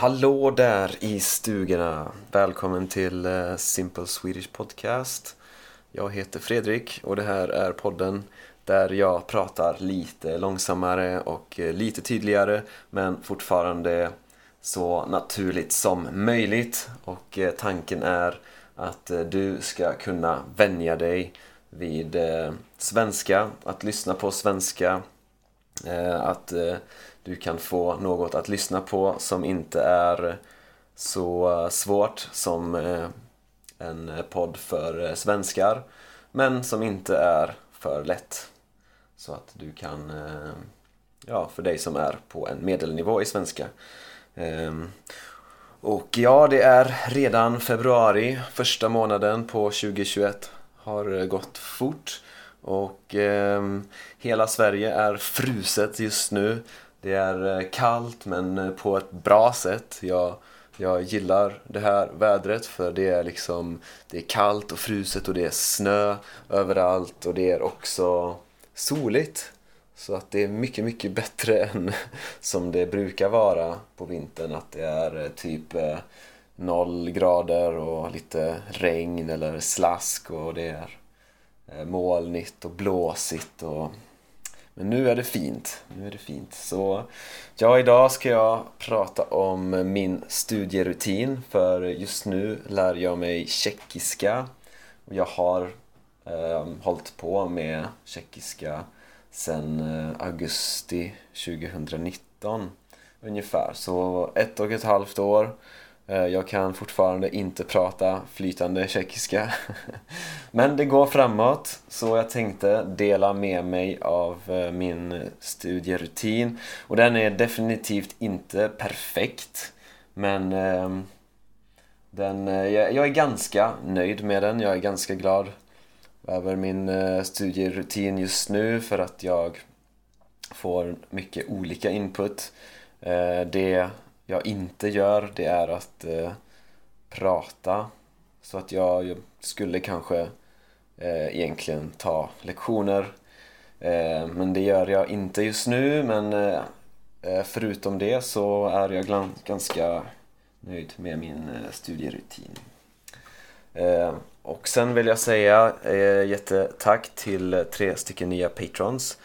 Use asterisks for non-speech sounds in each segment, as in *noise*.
Hallå där i stugorna! Välkommen till eh, Simple Swedish Podcast. Jag heter Fredrik och det här är podden där jag pratar lite långsammare och eh, lite tydligare men fortfarande så naturligt som möjligt. Och eh, tanken är att du ska kunna vänja dig vid svenska, att lyssna på svenska, att du kan få något att lyssna på som inte är så svårt som eh, en podd för eh, svenskar men som inte är för lätt. Så att du kan, eh, ja, för dig som är på en medelnivå i svenska. Ehm, och ja, det är redan februari, första månaden på 2021 har gått fort och eh, hela Sverige är fruset just nu. Det är eh, kallt men eh, på ett bra sätt. Jag, jag gillar det här vädret för det är liksom Det är kallt och fruset och det är snö överallt och det är också soligt. Så att det är mycket, mycket bättre *laughs* än som det brukar vara på vintern. Att det är eh, typ noll grader och lite regn eller slask och det är molnigt och blåsigt och men nu är det fint. Nu är det fint. Så ja, idag ska jag prata om min studierutin för just nu lär jag mig tjeckiska. Jag har eh, hållit på med tjeckiska sedan eh, augusti 2019 ungefär. Så ett och ett halvt år Eh, jag kan fortfarande inte prata flytande tjeckiska. *laughs* Men det går framåt, så jag tänkte dela med mig av eh, min studierutin. Och den är definitivt inte perfekt, men ehm, den, eh, jag är ganska nöjd med den. Jag är ganska glad över min studierutin just nu för att jag får mycket olika input. Det jag inte gör det är att eh, prata. Så att jag, jag skulle kanske eh, egentligen ta lektioner. Eh, men det gör jag inte just nu. Men eh, eh förutom det så är jag ganska nöjd med min eh, studierutin. Eh, och sen vill jag säga eh, jättetack till tre stycken nya patrons.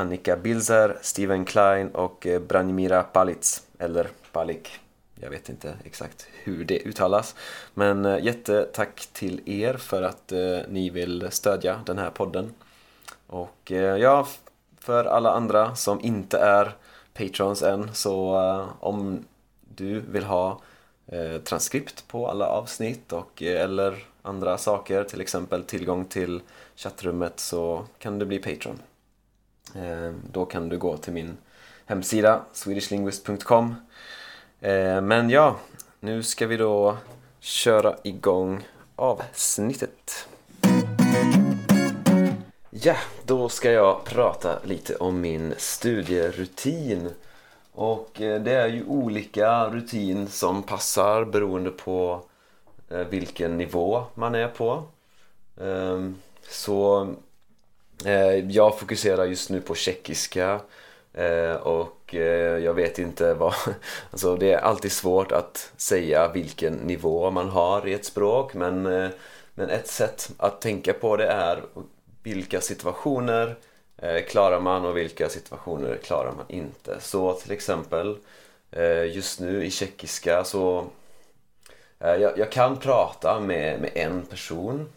Annika Bilzer, Steven Klein och eh, Branimira Palic Eller Palik. Jag vet inte exakt hur det uttalas. Men eh, jättetack till er för att eh, ni vill stödja den här podden. Och eh, ja, för alla andra som inte är patrons än så eh, om du vill ha transkript på alla avsnitt och eller andra saker, till exempel tillgång till chattrummet så kan du bli patron. Eh, då kan du gå till min hemsida swedishlinguist.com Eh, men ja, nu ska vi då köra igång avsnittet. Ja, då ska jag prata lite om min studierutin. Och eh, det är ju olika rutin som passar beroende på eh, vilken nivå man är på. Ehm, så Eh, jag fokuserar just nu på tjeckiska eh, och eh, jag vet inte vad... *laughs* Alltså det är alltid svårt att säga vilken nivå man har i ett språk men, men ett sätt att tänka på det är vilka situationer klarar man och vilka situationer klarar man inte. Så till exempel just nu i tjeckiska så jag, jag kan prata med, med en person.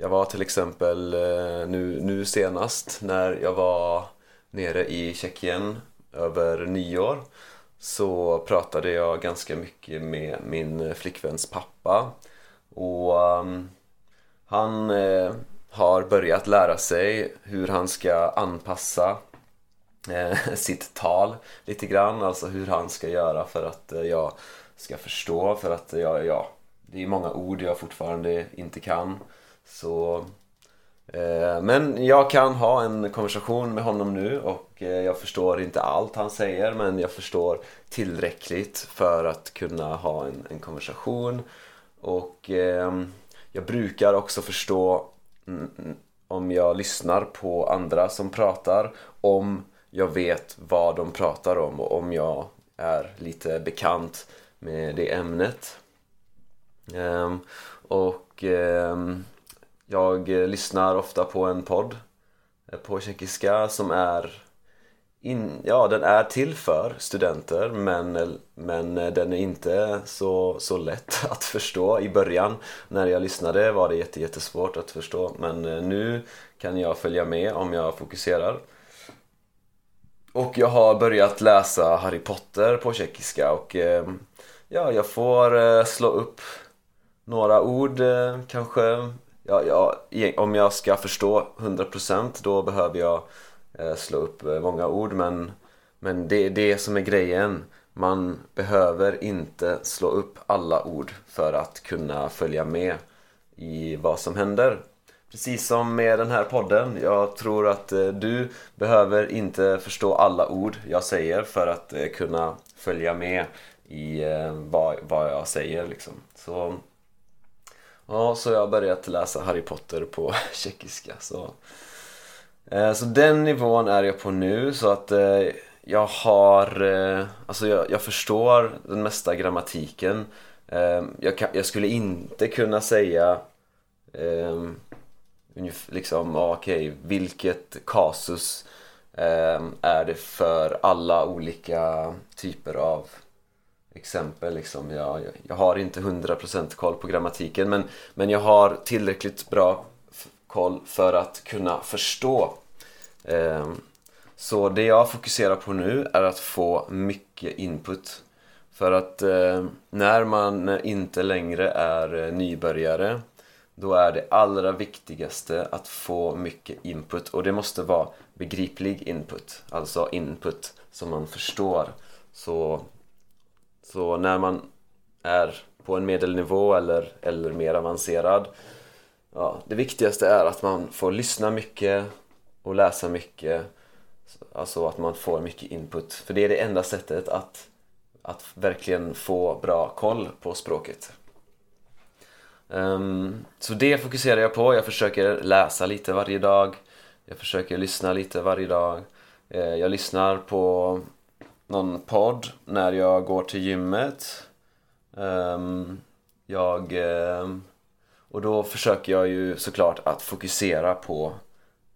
Jag var till exempel eh, nu, nu senast när jag var nere i Tjeckien över nyår så pratade jag ganska mycket med min flickväns pappa. Och um, han eh, har börjat lära sig hur han ska anpassa eh, *laughs* sitt tal lite grann, alltså hur han ska göra för att eh, jag ska förstå för att jag, ja, det är många ord jag fortfarande inte kan så Eh, men jag kan ha en konversation med honom nu och eh, jag förstår inte allt han säger men jag förstår tillräckligt för att kunna ha en, en konversation och eh, jag brukar också förstå mm, om jag lyssnar på andra som pratar om jag vet vad de pratar om och om jag är lite bekant med det ämnet. Ehm, och ehm, jag eh, lyssnar ofta på en podd eh, på tjeckiska som är in, ja, den är till för studenter men, eh, men den är inte så, så lätt *laughs* att förstå i början. När jag lyssnade var det jättesvårt att förstå men nu kan jag följa med om jag fokuserar. Och jag har börjat läsa Harry Potter på tjeckiska och ja, jag får slå upp några ord kanske. Ja, ja, om jag ska förstå 100% då behöver jag Eh, slå upp eh, många ord men, men det är det som är grejen. Man behöver inte slå upp alla ord för att kunna följa med i vad som händer. Precis som med den här podden. Jag tror att eh, du behöver inte förstå alla ord jag säger för att eh, kunna följa med i vad, vad jag säger. Liksom. Så, ja, så jag har börjat läsa Harry Potter på *laughs* tjeckiska. Så eh, så den nivån är jag på nu så att eh, jag har, eh, alltså jag, jag förstår den mesta grammatiken. Jag, kan, jag skulle inte kunna säga ehm, liksom, okej, okay, vilket kasus ehm, är det för alla olika typer av exempel liksom. Jag, jag har inte 100% koll på grammatiken men, men jag har tillräckligt bra koll för att kunna förstå. Ehm, så det jag fokuserar på nu är att få mycket input. För att eh, när man inte längre är eh, nybörjare då är det allra viktigaste att få mycket input och det måste vara begriplig input, alltså input som man förstår. Så, så när man är på en medelnivå eller, eller mer avancerad ja, det viktigaste är att man får lyssna mycket och läsa mycket. Alltså att man får mycket input. För det är det enda sättet att, att verkligen få bra koll på språket. Um, så det fokuserar jag på. Jag försöker läsa lite varje dag. Jag försöker lyssna lite varje dag. Uh, jag lyssnar på någon podd när jag går till gymmet. Um, jag... Um, och då försöker jag ju såklart att fokusera på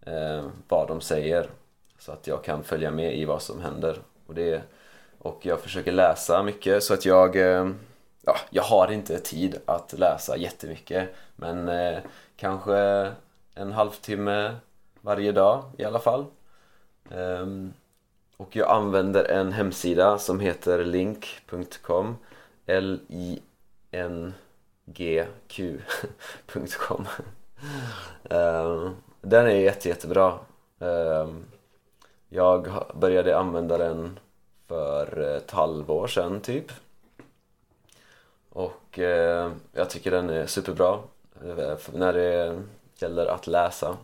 eh, vad de säger så att jag kan följa med i vad som händer. Och, det, och jag försöker läsa mycket så att jag eh, ja, jag har inte tid att läsa jättemycket men eh, kanske en halvtimme varje dag i alla fall. Um, och jag använder en hemsida som heter link.com L-I-N-G-Q.com um, *laughs* ehm, Den är jätte, jättebra. Ehm, jag började använda den för eh, ett halvår sedan typ. Och eh, jag tycker den är superbra eh, när det gäller att läsa.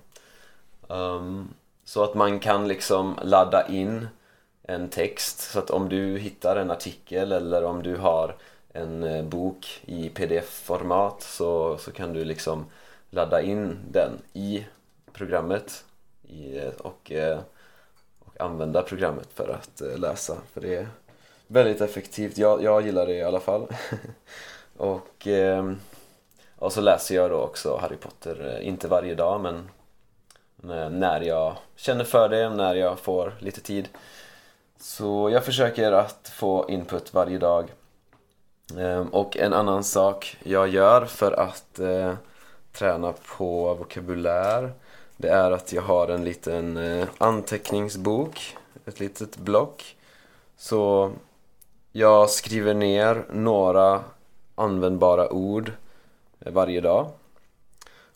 Um, så att man kan liksom ladda in en text så att om du hittar en artikel eller om du har en eh, bok i pdf-format så, så kan du liksom ladda in den i programmet i, eh, och, eh, och använda programmet för att läsa. För det är väldigt effektivt. Jag, jag gillar det i alla fall. *laughs* och, och så läser jag då också Harry Potter, inte varje dag men när jag känner för det, när jag får lite tid. Så jag försöker att få input varje dag. Ehm, och en annan sak jag gör för att eh, träna på vokabulär det är att jag har en liten eh, anteckningsbok, ett litet block. Så jag skriver ner några användbara ord eh, varje dag.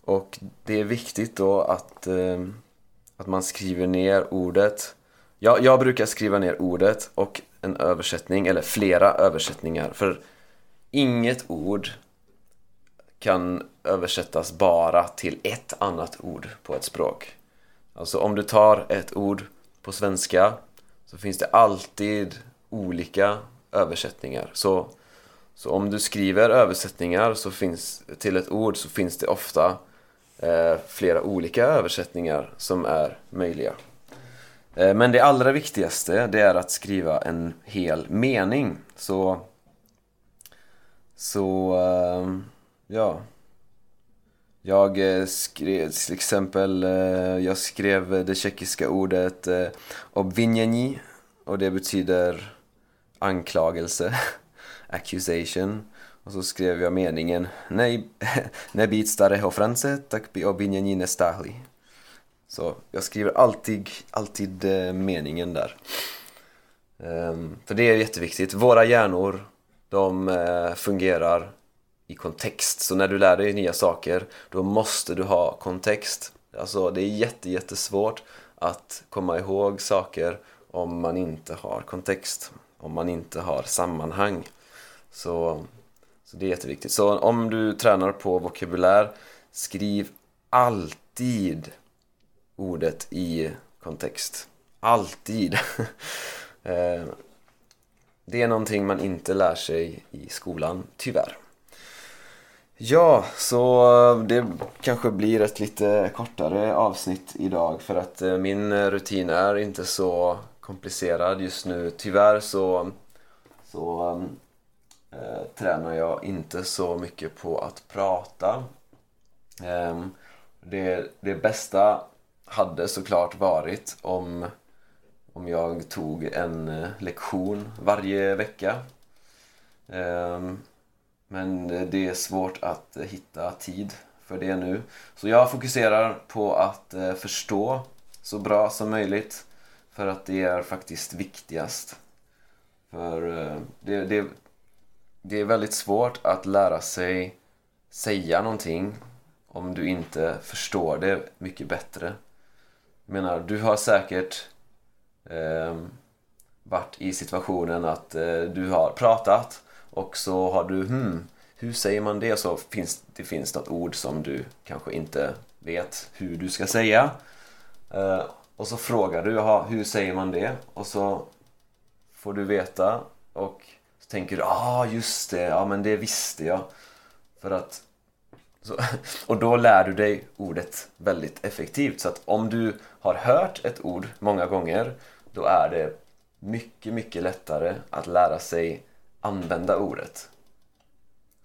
Och det är viktigt då att, att man skriver ner ordet. Jag, jag brukar skriva ner ordet och en översättning, eller flera översättningar. För inget ord kan översättas bara till ett annat ord på ett språk. Alltså om du tar ett ord på svenska så finns det alltid olika översättningar. Så, så om du skriver översättningar så finns, till ett ord så finns det ofta eh, flera olika översättningar som är möjliga. Men det allra viktigaste det är att skriva en hel mening. Så Så, ja. Jag skrev till exempel, jag skrev det tjeckiska ordet obvinjeni och det betyder anklagelse, accusation. Och så skrev jag meningen Nej, nebit stareho france, tak bi obvinjeni nestahli. Så jag skriver alltid, alltid eh, meningen där. Ehm, för det är jätteviktigt. Våra hjärnor de eh, fungerar i kontext. Så när du lär dig nya saker, då måste du ha kontext. Alltså det är jätte, jättesvårt att komma ihåg saker om man inte har kontext, om man inte har sammanhang. Så, så det är jätteviktigt. Så om du tränar på vokabulär, skriv alltid ordet i kontext. Alltid! *laughs* Eh, det är någonting man inte lär sig i skolan, tyvärr. Ja, så det kanske blir ett lite kortare avsnitt idag för att eh, min rutin är inte så komplicerad just nu. Tyvärr så, så äh, tränar jag inte så mycket på att prata. Ähm, det, det bästa hade såklart varit om om jag tog en eh, lektion varje vecka. Ehm, men det är svårt att hitta tid för det nu. Så jag fokuserar på att eh, förstå så bra som möjligt för att det är faktiskt viktigast. För eh, det, det, det är väldigt svårt att lära sig säga någonting om du inte förstår det mycket bättre. Jag menar, du har säkert eh, varit i situationen att eh, du har pratat och så har du hmm, hur säger man det? Så finns det finns något ord som du kanske inte vet hur du ska säga. Eh, och så frågar du, jaha, hur säger man det? Och så får du veta och så tänker du, ah just det, ja men det visste jag. För att så, *laughs* och då lär du dig ordet väldigt effektivt. Så att om du har hört ett ord många gånger då är det mycket, mycket lättare att lära sig använda ordet.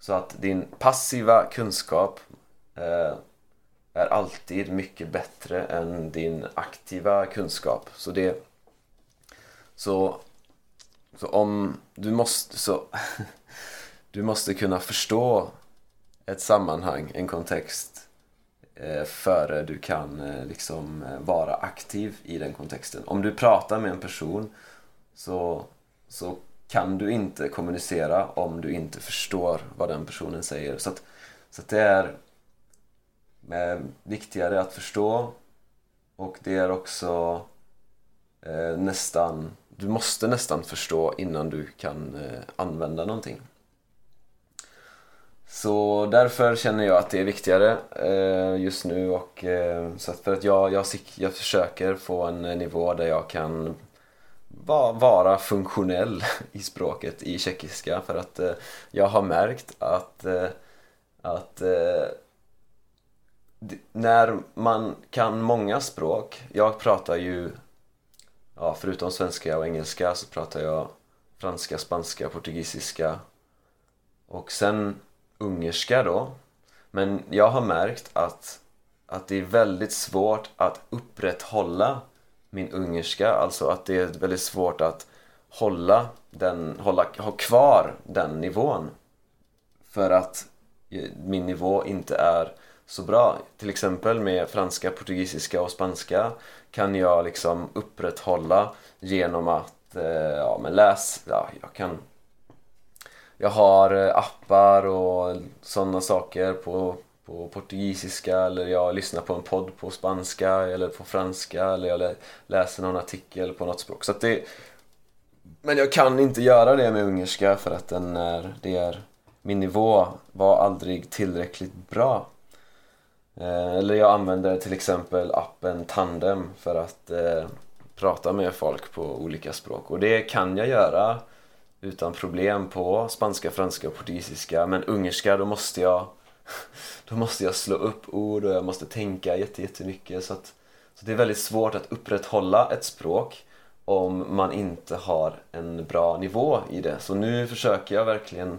Så att din passiva kunskap eh, är alltid mycket bättre än din aktiva kunskap. Så det... Så, så om du måste... Så, *laughs* du måste kunna förstå ett sammanhang, en kontext Eh, före du kan eh, liksom eh, vara aktiv i den kontexten. Om du pratar med en person så, så kan du inte kommunicera om du inte förstår vad den personen säger. Så, att, så att det är eh, viktigare att förstå och det är också eh, nästan, du måste nästan förstå innan du kan eh, använda någonting. Så därför känner jag att det är viktigare eh, just nu och eh, så att för att jag, jag, jag försöker få en eh, nivå där jag kan va, vara funktionell *laughs* i språket i tjeckiska. För att eh, jag har märkt att, eh, att eh, när man kan många språk, jag pratar ju ja, förutom svenska och engelska så pratar jag franska, spanska, portugisiska. Och sen ungerska då. Men jag har märkt att, att det är väldigt svårt att upprätthålla min ungerska. Alltså att det är väldigt svårt att hålla den, hålla, ha kvar den nivån. För att eh, min nivå inte är så bra. Till exempel med franska, portugisiska och spanska kan jag liksom upprätthålla genom att eh, ja, men läs, ja, jag kan jag har eh, appar och sådana saker på, på portugisiska eller jag lyssnar på en podd på spanska eller på franska eller jag läser någon artikel på något språk. Så det, men jag kan inte göra det med ungerska för att den är, det är, min nivå var aldrig tillräckligt bra. Eh, eller jag använder till exempel appen Tandem för att eh, prata med folk på olika språk och det kan jag göra utan problem på spanska, franska och portugisiska. Men ungerska, då måste jag, *laughs* då måste jag slå upp ord och jag måste tänka jättemycket. Så, att, så det är väldigt svårt att upprätthålla ett språk om man inte har en bra nivå i det. Så nu försöker jag verkligen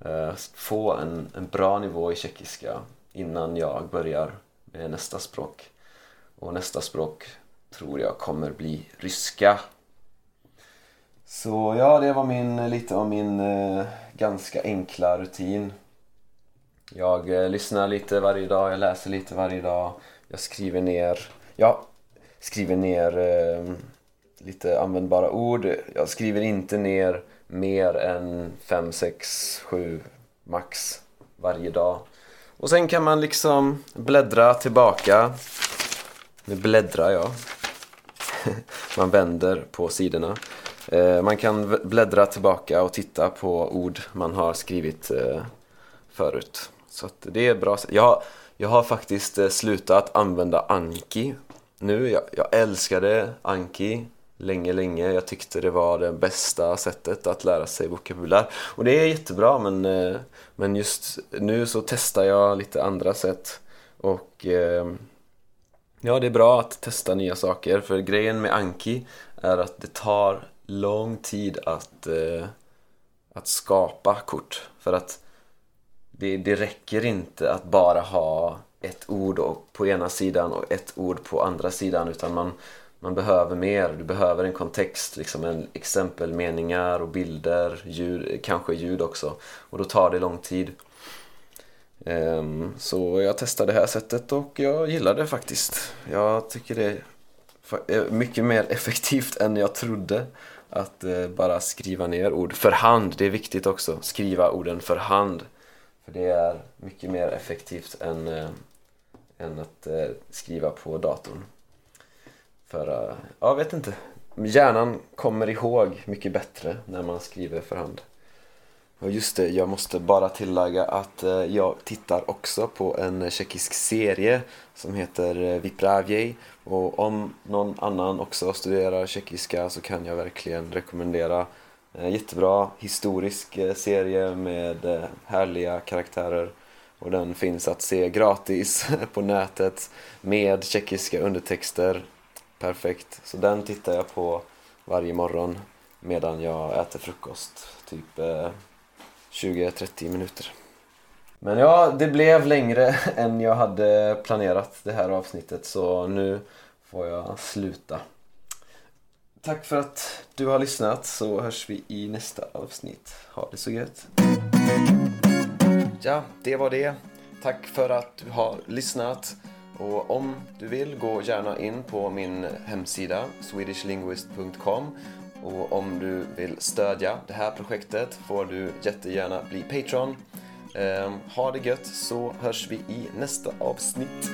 eh, få en, en bra nivå i tjeckiska innan jag börjar med nästa språk. Och nästa språk tror jag kommer bli ryska. Så ja, det var min, lite av min eh, ganska enkla rutin. Jag eh, lyssnar lite varje dag, jag läser lite varje dag. Jag skriver ner, ja, skriver ner eh, lite användbara ord. Jag skriver inte ner mer än 5, 6, 7 max varje dag. Och sen kan man liksom bläddra tillbaka. Nu bläddrar jag. *laughs* man vänder på sidorna. Eh, man kan bläddra tillbaka och titta på ord man har skrivit eh, förut. Så att det är bra. Jag har, jag har faktiskt eh, slutat använda Anki nu. Jag, jag älskade Anki länge, länge. Jag tyckte det var det bästa sättet att lära sig vokabulär. Och det är jättebra men, men just nu så testar jag lite andra sätt. Och ja, det är bra att testa nya saker. För grejen med Anki är att det tar lång tid att, eh, att skapa kort. För att det, det räcker inte att bara ha ett ord på ena sidan och ett ord på andra sidan utan man, man behöver mer. Du behöver en kontext, liksom en exempel, meningar och bilder, ljud, kanske ljud också. Och då tar det lång tid. Um, så jag testade det här sättet och jag gillar det faktiskt. Jag tycker det är mycket mer *laughs* effektivt än jag trodde att eh, bara skriva ner ord för hand. Det är viktigt också. Skriva orden för hand. För det är mycket mer effektivt än, eh, än att eh, skriva på datorn. För, eh, jag vet inte. Hjärnan kommer ihåg mycket bättre när man skriver för hand. Och just det, jag måste bara tillägga att eh, jag tittar också på en tjeckisk serie som heter eh, Vipravjej och om någon annan också studerar tjeckiska så kan jag verkligen rekommendera en jättebra historisk serie med härliga karaktärer och den finns att se gratis *laughs* på nätet med tjeckiska undertexter. Perfekt, så den tittar jag på varje morgon medan jag äter frukost. Typ 20-30 minuter. Men ja, det blev längre *laughs* än jag hade planerat det här avsnittet så nu får jag sluta. Tack för att du har lyssnat så hörs vi i nästa avsnitt. Ha det så gött! Ja, det var det. Tack för att du har lyssnat. Och om du vill, gå gärna in på min hemsida swedishlinguist.com och om du vill stödja det här projektet får du jättegärna bli Patreon. Ehm, ha det gött så hörs vi i nästa avsnitt.